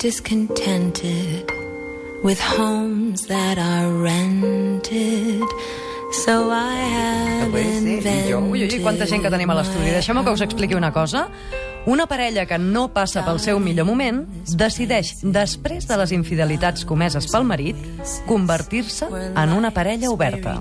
discontented with homes that are rented. So I have invented. Ui, ui, quanta gent que tenim a l'estudi. Deixeu-me que us expliqui una cosa. Una parella que no passa pel seu millor moment decideix, després de les infidelitats comeses pel marit, convertir-se en una parella oberta.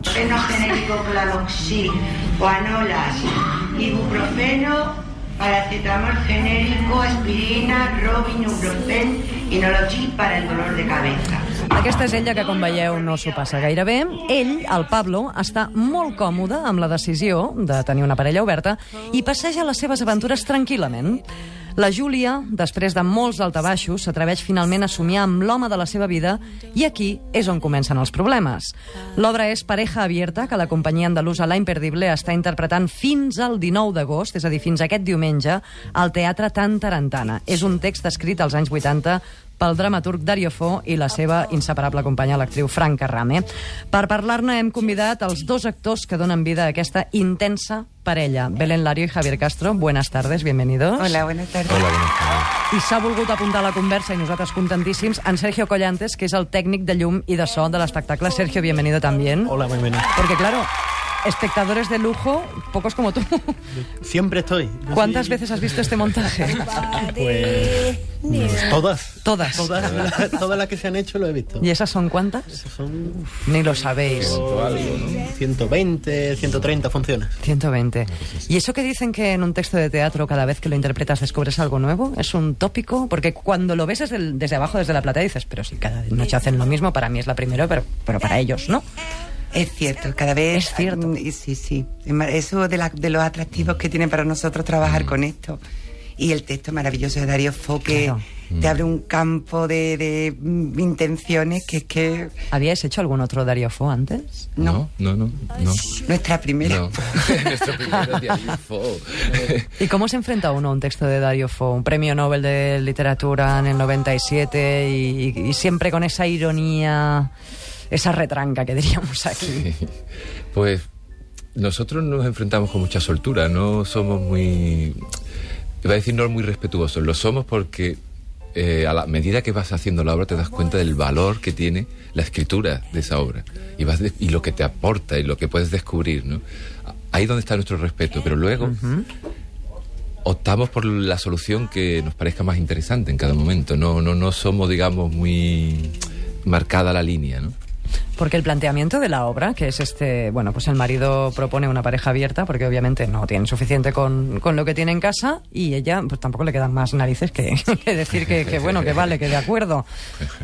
Ibuprofeno paracetamol genérico, aspirina, Robin, Ibuprofen y Nologil para el dolor de cabeza. Aquesta és ella que, com veieu, no s'ho passa gaire bé. Ell, el Pablo, està molt còmode amb la decisió de tenir una parella oberta i passeja les seves aventures tranquil·lament. La Júlia, després de molts altabaixos, s'atreveix finalment a somiar amb l'home de la seva vida i aquí és on comencen els problemes. L'obra és Pareja Abierta, que la companyia andalusa La Imperdible està interpretant fins al 19 d'agost, és a dir, fins aquest diumenge, al Teatre Tan Tarantana. És un text escrit als anys 80 pel dramaturg Dario Fo i la seva inseparable companya, l'actriu Franca Rame. Per parlar-ne hem convidat els dos actors que donen vida a aquesta intensa parella, Belén Lario y Javier Castro. Buenas tardes, bienvenidos. Hola, buenas tardes. Hola, buenas tardes. I s'ha volgut apuntar a la conversa, i nosaltres contentíssims, en Sergio Collantes, que és el tècnic de llum i de so de l'espectacle. Sergio, bienvenido también. Hola, bienvenido. Porque claro, espectadores de lujo, pocos como tú. Siempre estoy. Yo ¿Cuántas soy- veces has visto este montaje? Pues. mm, Todas. Todas. Todas, todas las que se han hecho lo he visto. ¿Y esas son cuántas? Son Ni lo sabéis. algo, ¿no? 120, 130 funciones. 120. ¿Y eso que dicen que en un texto de teatro cada vez que lo interpretas descubres algo nuevo? ¿Es un tópico? Porque cuando lo ves desde, el- desde abajo, desde la platea, dices, pero si cada noche hacen lo mismo, para mí es la primera, pero, pero para ellos no. Es cierto, cada vez... Es cierto. mm, Sí, sí. Eso de, la- de los atractivos que tiene para nosotros trabajar con esto. Y el texto maravilloso de Darío Fo, que Claro. te abre un campo de, de, mm, intenciones que es que... ¿Habíais hecho algún otro Dario Fo antes? No, No, no, no. no. nuestra primera. No. Nuestro primer día info. ¿Y cómo se enfrenta uno a un texto de Dario Fo? Un premio Nobel de literatura en el 97 y, y siempre con esa ironía, esa retranca que diríamos aquí. Pues nosotros nos enfrentamos con mucha soltura, no somos muy, iba a decir no muy respetuosos, lo somos porque eh, a la medida que vas haciendo la obra te das cuenta del valor que tiene la escritura de esa obra y, vas de- y lo que te aporta y lo que puedes descubrir, ¿no? Ahí donde está nuestro respeto, pero luego optamos por la solución que nos parezca más interesante en cada momento, no, no, no somos, digamos, muy marcada la línea, ¿no? Porque el planteamiento de la obra, que es este, bueno, pues el marido propone una pareja abierta, porque obviamente no tienen suficiente con, con lo que tiene en casa, y ella, pues tampoco le quedan más narices que, que decir que, que, bueno, que vale, que de acuerdo.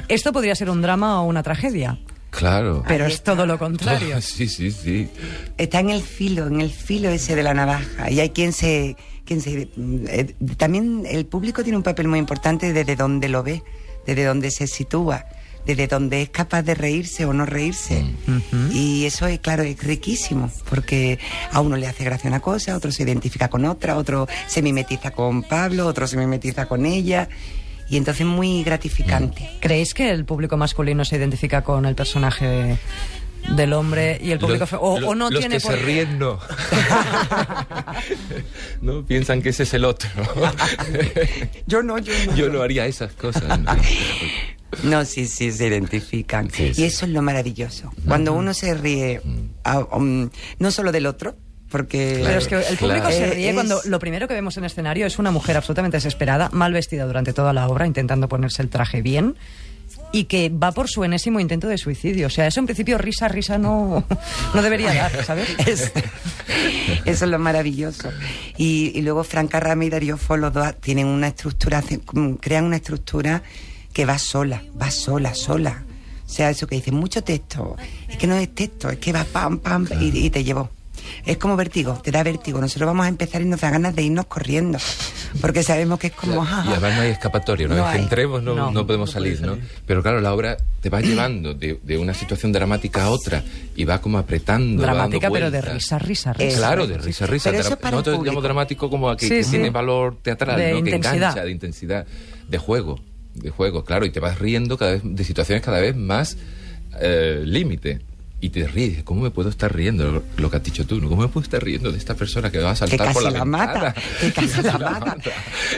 Esto podría ser un drama o una tragedia, Claro. pero es todo lo contrario. Sí, sí, sí. Está en el filo, en el filo ese de la navaja. Y hay quien se... Quien se eh, también el público tiene un papel muy importante desde donde lo ve, desde donde se sitúa, desde donde es capaz de reírse o no reírse. Y eso es, claro, es riquísimo, porque a uno le hace gracia una cosa, a otro se identifica con otra, otro se mimetiza con Pablo, otro se mimetiza con ella. Y entonces es muy gratificante. ¿Creéis que el público masculino se identifica con el personaje del hombre y el público Los- o, lo- o no los tiene que por se ríen no. no piensan que ese es el otro. Yo no, yo no. Yo no haría esas cosas. ¿no? No, sí, sí, se identifican. Sí, sí. Y eso es lo maravilloso. Cuando uno se ríe, um, no solo del otro, porque... Pero es que el público Claro. se Eh, ríe es- cuando lo primero que vemos en escenario es una mujer absolutamente desesperada, mal vestida durante toda la obra, intentando ponerse el traje bien y que va por su enésimo intento de suicidio. O sea, eso en principio risa, risa no, no debería dar, ¿sabes? Es- eso es lo maravilloso. Y, y luego Franca Rame y Darío Fo, los dos tienen una estructura, crean una estructura que va sola, va sola, sola. O sea, eso que dicen, mucho texto. Es que no es texto, es que va pam, pam, y, y te llevó. Es como vértigo, te da vértigo. Nosotros vamos a empezar y nos da ganas de irnos corriendo. Porque sabemos que es como... Y además no hay escapatoria, una No vez que hay. entremos no, No. no podemos salir, ¿no? Pero claro, la obra te va llevando de, de una situación dramática a otra y va como apretando. Dramática, pero de risa, risa, risa. Eso. Claro, de risa, risa. Pero eso es para el Nosotros público. llamamos dramático como a que, Sí, que sí. tiene valor teatral, De ¿no? que intensidad. engancha, de intensidad, de juego, de juego, claro, y te vas riendo cada vez de situaciones cada vez más eh, límite. Y te ríes, ¿cómo me puedo estar riendo? Lo, lo que has dicho tú, ¿no? ¿Cómo me puedo estar riendo de esta persona que va a saltar casi por la, la ventana? mata, que casi la mata.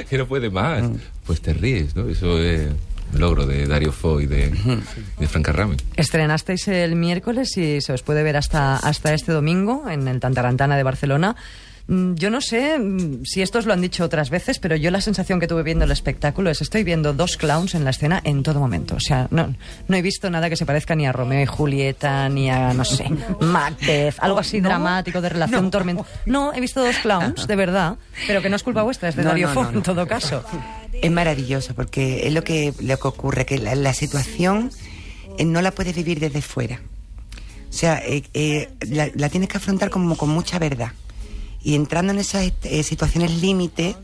que no puede más. Pues te ríes, ¿no? Eso es... logro de Dario Fo y de, de Franca Rame. Estrenasteis el miércoles y se os puede ver hasta, hasta este domingo en el Tantarantana de Barcelona. Mm, Yo no sé mm, si estos lo han dicho otras veces, pero yo la sensación que tuve viendo el espectáculo es estoy viendo dos clowns en la escena en todo momento. O sea, no, no he visto nada que se parezca ni a Romeo y Julieta, ni a, no sé, Macbeth, algo así dramático de relación tormentosa. No, he visto dos clowns, de verdad, pero que no es culpa vuestra, es de No, Dario no, Fo no, no. en todo caso. Es maravilloso porque es lo que, lo que ocurre, que la, la situación eh, no la puedes vivir desde fuera. O sea, eh, eh, la, la tienes que afrontar como con mucha verdad. Y entrando en esas eh, situaciones límite,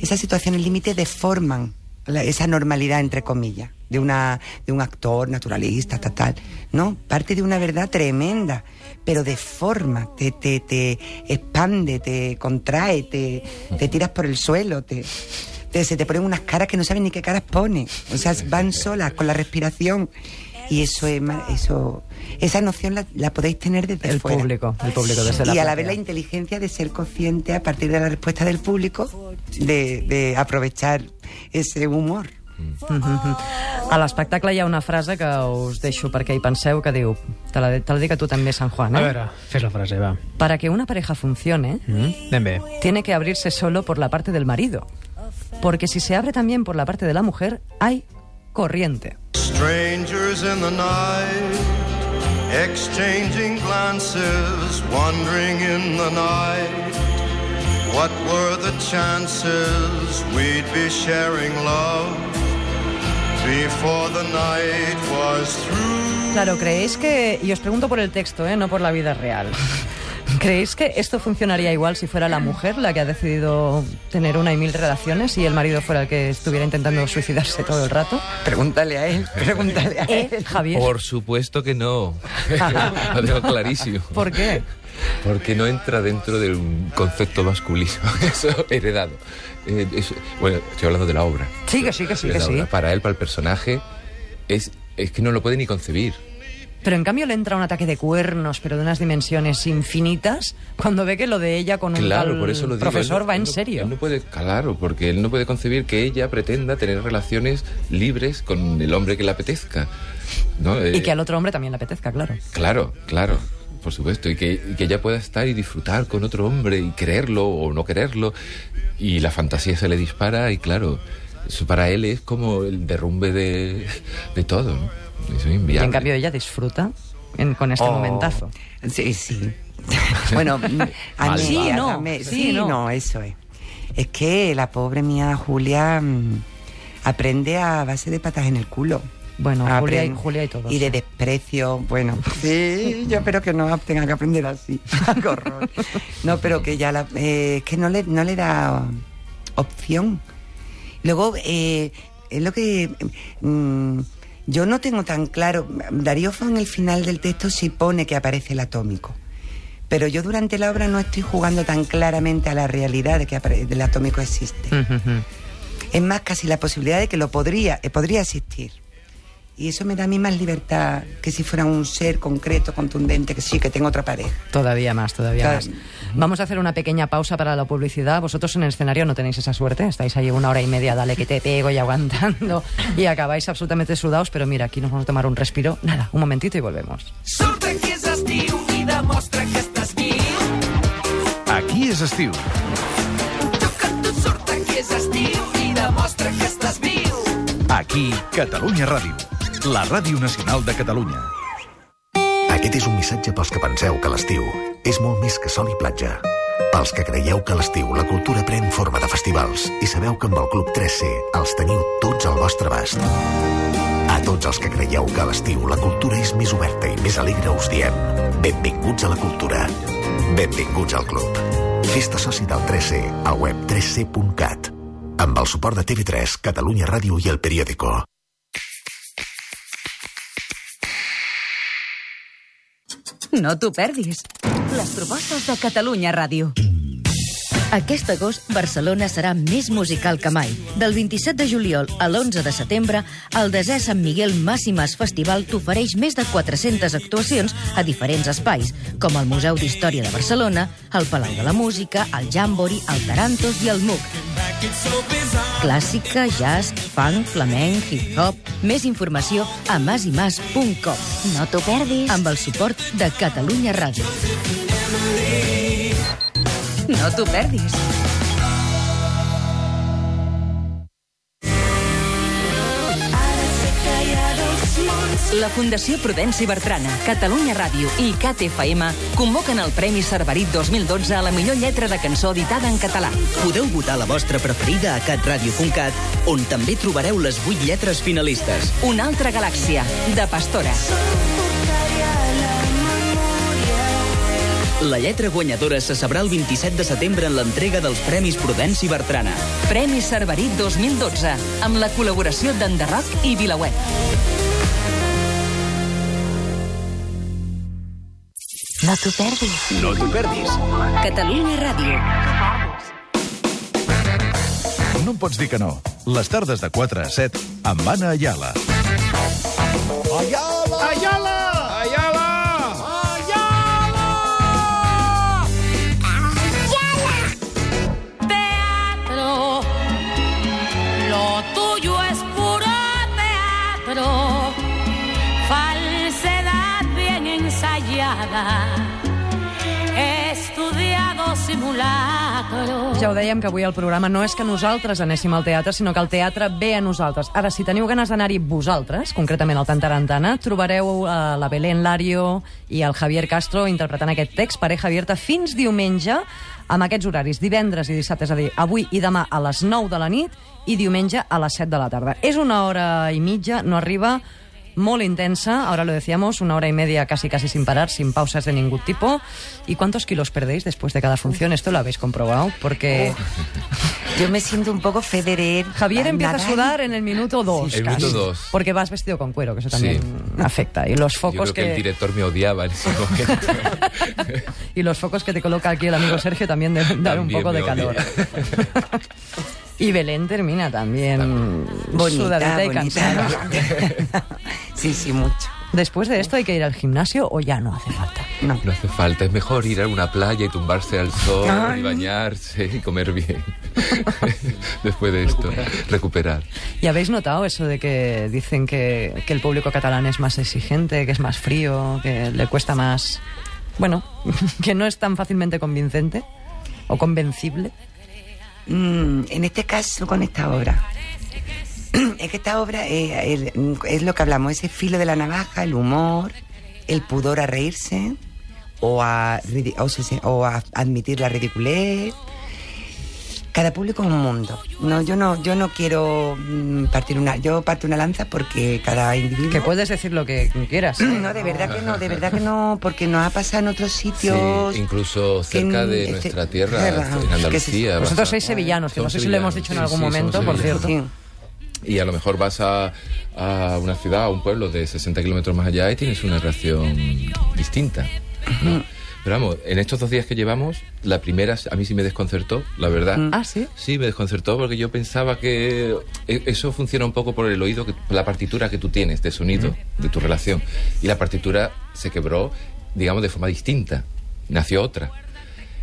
esas situaciones límite deforman la- esa normalidad, entre comillas, de, una, de un actor naturalista, tal, tal. No, parte de una verdad tremenda, pero deforma, te, te, te expande, te contrae, te, te tiras por el suelo, te, se te ponen unas caras que no sabes ni qué caras pone. O sea, van solas con la respiración. Y eso es eso esa noción la, la podéis tener desde El fuera. público, el público desde la y a la vez la inteligencia de ser consciente a partir de la respuesta del público de, de aprovechar ese humor. A l'espectacle hi ha una frase que us deixo perquè hi penseu que diu, te la, te la dic a tu també, San Juan, A eh? veure, fes la frase, va. Para que una pareja funcione, Mm? Tiene que abrirse solo por la parte del marido. Porque si se abre también por la parte de la mujer, hay corriente. Strangers in the night, exchanging glances, wandering in the night. What were the chances we'd be sharing love before the night was through? Claro, ¿creéis que, y os pregunto por el texto, ¿eh? no por la vida real, ¿creéis que esto funcionaría igual si fuera la mujer la que ha decidido tener una y mil relaciones y el marido fuera el que estuviera intentando suicidarse todo el rato? Pregúntale a él, pregúntale a él. ¿Eh, Javier? Por supuesto que no. Lo tengo clarísimo. ¿Por qué? Porque no entra dentro de un concepto masculino, eso heredado. Eh, eso- bueno, estoy hablando de la obra. Sí, que sí, que sí, que sí. Para él, para el personaje, es, es que no lo puede ni concebir. Pero en cambio le entra un ataque de cuernos, pero de unas dimensiones infinitas, cuando ve que lo de ella con un Claro, tal digo. profesor Él va él en serio. él no puede, claro, porque él no puede concebir que ella pretenda tener relaciones libres con el hombre que le apetezca. ¿no? Y Eh, que al otro hombre también le apetezca, claro. Claro, claro, por supuesto. Y que, y que ella pueda estar y disfrutar con otro hombre y quererlo o no quererlo. Y la fantasía se le dispara y claro, eso para él es como el derrumbe de, de todo. ¿no? Eso es Y en cambio ella disfruta en- con este Oh. momentazo. Sí, sí. bueno, a Mal, mí, Sí, a- no, a mí- sí, sí, no. no. eso es. Es que la pobre mía Julia mm, aprende a base de patas en el culo. Bueno, Julia y, Julia y de desprecio, bueno. Sí, yo espero que no tenga que aprender así. Qué horror. No, pero que ya la, eh, es que no le, no le da opción. Luego, eh, es lo que mm, yo no tengo tan claro. Darío Fo en el final del texto sí pone que aparece el atómico. Pero yo durante la obra no estoy jugando tan claramente a la realidad de que el atómico existe. Es más, casi la posibilidad de que lo podría, eh, podría existir. Y eso me da a mí más libertad que si fuera un ser concreto, contundente, que sí, que tengo otra pareja. Todavía más, todavía Claro. más. Vamos a hacer una pequeña pausa para la publicidad. Vosotros en el escenario no tenéis esa suerte. Estáis ahí una hora y media, dale que te pego y aguantando. Y acabáis absolutamente sudados. Pero mira, aquí nos vamos a tomar un respiro. Nada, un momentito y volvemos. Aquí és estiu. Aquí, Catalunya Ràdio. La Ràdio Nacional de Catalunya. Aquest és un missatge pels que penseu que l'estiu és molt més que sol i platja. Pels que creieu que a l'estiu la cultura pren forma de festivals i sabeu que amb el Club 3C els teniu tots al vostre abast. A tots els que creieu que a l'estiu la cultura és més oberta i més alegre us diem benvinguts a la cultura. Benvinguts al club. Festa soci del 3C al web 3c.cat amb el suport de TV3, Catalunya Ràdio i El Periódico. No t'ho perdis. Les propostes de Catalunya Ràdio. Aquest agost, Barcelona serà més musical que mai. Del 27 de juliol a l'11 de setembre, el desè Sant Miguel Màssimes Festival t'ofereix més de 400 actuacions a diferents espais, com el Museu d'Història de Barcelona, el Palau de la Música, el Jambori, el Tarantos i el MUC. Clàssica, jazz, funk, flamenc, hip-hop... Més informació a masimas.com. No t'ho perdis. Amb el suport de Catalunya Ràdio. No t'ho perdis. La Fundació Prudenci Bertrana, Catalunya Ràdio i CAT-FM convoquen el Premi Cerverit 2012 a la millor lletra de cançó editada en català. Podeu votar la vostra preferida a catradio.cat, on també trobareu les 8 lletres finalistes. Una altra galàxia, de Pastora. La lletra guanyadora se sabrà el 27 de setembre en l'entrega dels Premis Prudenci Bertrana. Premi Cerverit 2012, amb la col·laboració d'Enderroc i Vilaweb. No t'ho perdis. No t'ho perdis. Catalunya Ràdio. No em pots dir que no. Les tardes de 4 a 7 amb Anna Ayala. Ayala! Ayala! Ayala! Ja ho dèiem, que avui el programa no és que nosaltres anéssim al teatre, sinó que el teatre ve a nosaltres. Ara, si teniu ganes d'anar-hi vosaltres, concretament al Tantarantana, trobareu eh, la Belén Lario i el Javier Castro interpretant aquest text, pareja abierta, fins diumenge, amb aquests horaris, divendres i dissabte, és a dir, avui i demà a les 9 de la nit i diumenge a les 7 de la tarda. És una hora i mitja, no arriba, molt intensa, ahora lo decíamos, una hora y media casi casi sin parar, sin pausas de ningún tipo. ¿Y cuántos kilos perdéis después de cada función? Esto lo habéis comprobado, porque... Yo me siento un poco Federer. Javier empieza a sudar en el minuto dos. El casi. minuto dos. Porque vas vestido con cuero, que eso también afecta. Y los Yo focos creo que... el director me odiaba en ese momento. y los focos que te coloca aquí el amigo Sergio también deben dar un También poco de calor. y Belén termina también Bonita, sudadita y cansada. sí, sí, mucho. Después de esto hay que ir al gimnasio o ya no hace falta. No. No hace falta, es mejor ir a una playa y tumbarse al sol Ay. y bañarse y comer bien. Después de esto, recuperar. ¿Y habéis notado eso de que dicen que, que el público catalán es más exigente, que es más frío, que le cuesta más... Bueno, que no es tan fácilmente convincente o convencible? Mm, en este caso, con esta obra. Es que esta obra el- es, lo que hablamos, ese filo de la navaja, el humor, el pudor a reírse o a, o a admitir la ridiculez. Cada público es un mundo. No, yo no, yo no quiero mm, partir una, yo parto una lanza porque cada individuo. Que puedes decir lo que quieras. ¿eh? No, de verdad que no, de verdad que no, porque nos ha pasado en otros sitios. Sí, incluso cerca en- de este- nuestra tierra, tierra, en se- Andalucía. vas Vosotros a- sois sevillanos, que no sé si lo hemos dicho en algún sí, momento, por cierto. Y a lo mejor vas a, a una ciudad, a un pueblo de 60 kilómetros más allá y tienes una reacción distinta. ¿no? Pero vamos, en estos dos días que llevamos, la primera a mí sí me desconcertó, la verdad. Ah, sí. Sí, me desconcertó porque yo pensaba que e- eso funciona un poco por el oído, por la partitura que tú tienes de sonido, de tu relación. Y la partitura se quebró, digamos, de forma distinta. Nació otra.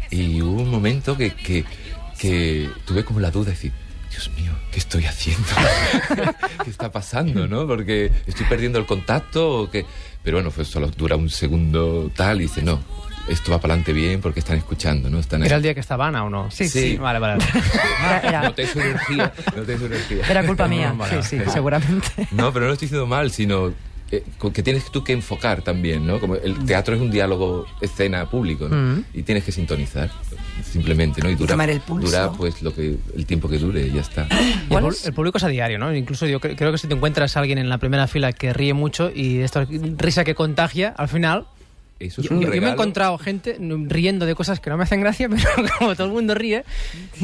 Y hubo un momento que, que, que tuve como la duda de decir, Dios mío, ¿qué estoy haciendo? ¿Qué está pasando, no? Porque estoy perdiendo el contacto o qué. Pero bueno, pues solo dura un segundo tal y dice, no, esto va para adelante bien porque están escuchando, ¿no? Están ¿Era el día que estaba Ana o no? Sí, sí. Vale, vale. Era, era- Noté su energía, noté su energía. era culpa mía, sí, sí, seguramente. No, pero no lo estoy diciendo mal, sino eh, que tienes tú que enfocar también, ¿no? Como el teatro es un diálogo escena público, ¿no? Mm. Y tienes que sintonizar, simplemente, ¿no? Y dura, tomar el pulso. dura pues lo que el tiempo que dure y ya está. Y el, el público es a diario, ¿no? Incluso yo cre- creo que si te encuentras a alguien en la primera fila que ríe mucho y esta risa que contagia, al final Eso es Yo, un yo me he encontrado gente mm, riendo de cosas que no me hacen gracia, pero como todo el mundo ríe,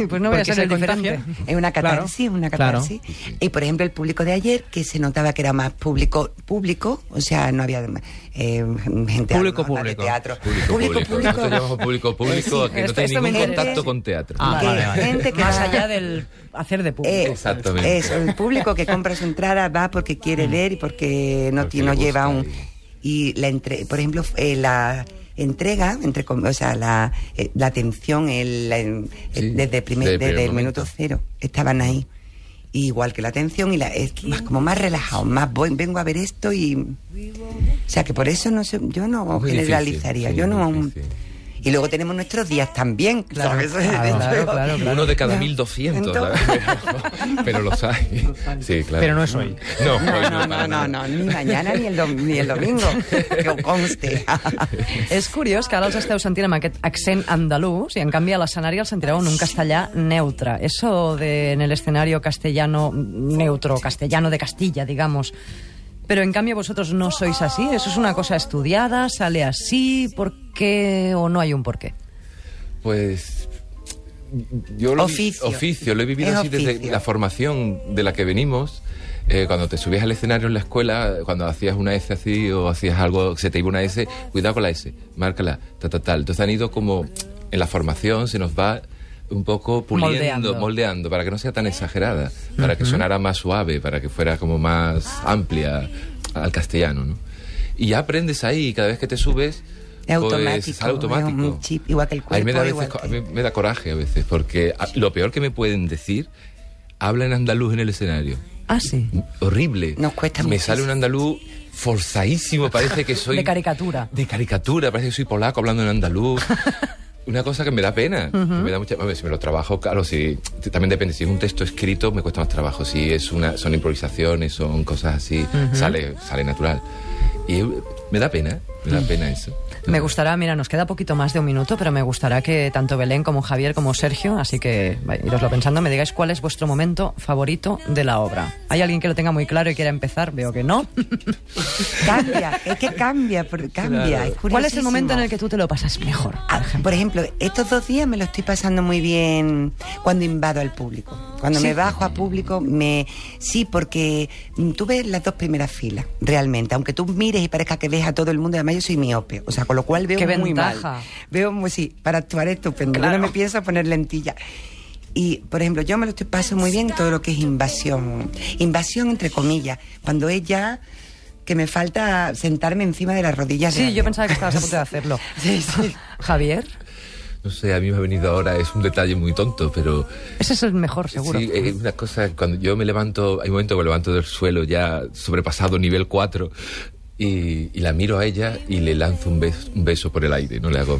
pues no voy a ser se el diferente. contagia. Es una catarsis, Claro, una claro. catarsis. Y por ejemplo, el público de ayer, que se notaba que era más público, público, o sea, no había eh, gente Público, normal de público. teatro. Público, público. Nosotros llamamos público, público, Eh, sí. que no tiene ningún contacto con teatro. Ah, que vale, vale. gente que Más va- allá del hacer de público. Eh, Exactamente. Eso, el público que compra su entrada va porque quiere ver y porque no, Porque no le lleva un... Y la entre, por ejemplo, eh, la entrega, entre, com- o sea, la, eh, la atención el, la- el- Sí, desde, el primer, desde el desde primer el minuto cero, estaban ahí. Igual que la atención y la, es más, como más relajado, más voy, vengo a ver esto y... O sea, que por eso no sé, yo no Muy generalizaría, difícil, yo no... Y luego tenemos nuestros días también. Claro, claro, claro, es- claro, claro. Uno de cada Ya. 1200, Entonces- ¿sabes? pero los hay. Sí, claro. Pero no es hoy. No, No, hoy no, no, no, ni mañana ni el, dom- ni el domingo, que ho conste. És curiós que ara els esteu sentint amb aquest accent andalús i en canvi a l'escenari els sentireu en un castellà neutre. Eso de en el escenario castellano neutro, castellano de Castilla, digamos. Pero en cambio vosotros no sois así. Eso es una cosa estudiada, sale así. ¿Por qué o no hay un porqué? Pues yo lo, vi- Oficio. oficio, lo he vivido Es así desde oficio. la formación de la que venimos. Eh, cuando te subías al escenario en la escuela, cuando hacías una S así o hacías algo, se te iba una S, cuidado con la S, márcala, ta, ta, tal. Entonces han ido como en la formación, se nos va un poco puliendo, Moldeando. moldeando, para que no sea tan exagerada, para que sonara más suave, para que fuera como más amplia al castellano, ¿no? Y ya aprendes ahí, y cada vez que te subes, Es pues, automático, sale automático. es un chip, igual que el A mí me da, a cuerpo, veces, igual a mí me da coraje a veces, porque a- lo peor que me pueden decir, habla en andaluz en el escenario. Ah, sí. Horrible. Nos cuesta Me muchísimo. sale un andaluz forzadísimo, parece que soy... De caricatura. de caricatura, parece que soy polaco hablando en andaluz. Una cosa que me da pena. que me da mucha, a ver, si me lo trabajo, claro, si también depende. Si es un texto escrito, me cuesta más trabajo. Si es una, son improvisaciones, son cosas así, sale, sale natural. Y me da pena, me da pena eso. Me gustará, mira, nos queda poquito más de un minuto, pero me gustará que tanto Belén como Javier como Sergio, así que iroslo pensando, me digáis cuál es vuestro momento favorito de la obra. ¿Hay alguien que lo tenga muy claro y quiera empezar? Veo que no. Cambia, es que cambia, por- cambia. Claro. es ¿Cuál es el momento en el que tú te lo pasas mejor? Ah, por ejemplo, estos dos días me lo estoy pasando muy bien cuando invado al público. Cuando Sí. me bajo a público, me sí, porque mm, tú ves las dos primeras filas, realmente. Aunque tú mires y parezca que ves a todo el mundo, además yo soy miope. O sea, con lo cual veo ¡Qué muy ventaja! mal. Veo muy, sí, para actuar estupendo. Claro. Yo no me pienso poner lentilla. Y, por ejemplo, yo me lo estoy paso muy bien todo lo que es invasión. Invasión, entre comillas. Cuando es ya que me falta sentarme encima de las rodillas. de Sí, yo pensaba que estabas a punto de hacerlo. Sí, sí. Javier, No sé, a mí me ha venido ahora, es un detalle muy tonto, pero ese es el mejor, seguro. Sí, es una cosa, cuando yo me levanto, hay un momento que me levanto del suelo ya sobrepasado nivel 4 y, y la miro a ella y le lanzo un beso, un beso por el aire, no le hago...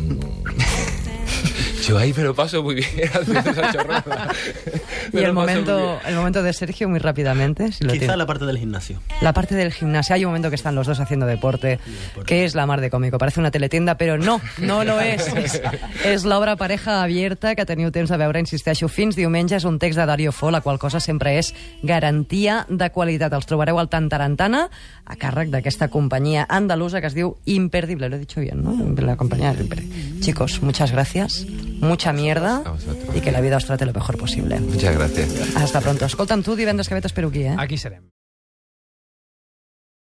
Yo ahí me lo paso muy bien haciendo esa chorrada. Y el momento, el momento de Sergio, muy rápidamente. Si lo Quizá tiene. la parte del gimnasio. La parte del gimnasio, hay un momento que están los dos haciendo deporte, que es la mar de cómico. Parece una teletienda, però no, no lo és. És, és l'obra pareja abierta que teniu temps de veure, insisteixo, fins diumenge. És un text de Dario Fo, la qual cosa sempre és garantia de qualitat. Els trobareu al Tantarantana, a càrrec d'aquesta companyia andalusa que es diu Imperdible. Lo he dicho bien, ¿no? La compañía Imperdible. Chicos, muchas gracias, mucha mierda y que la vida os trate lo mejor posible. Muchas gracias. Hasta pronto. Escolta'm, tu divendres que ve t'espero aquí, eh? Aquí serem.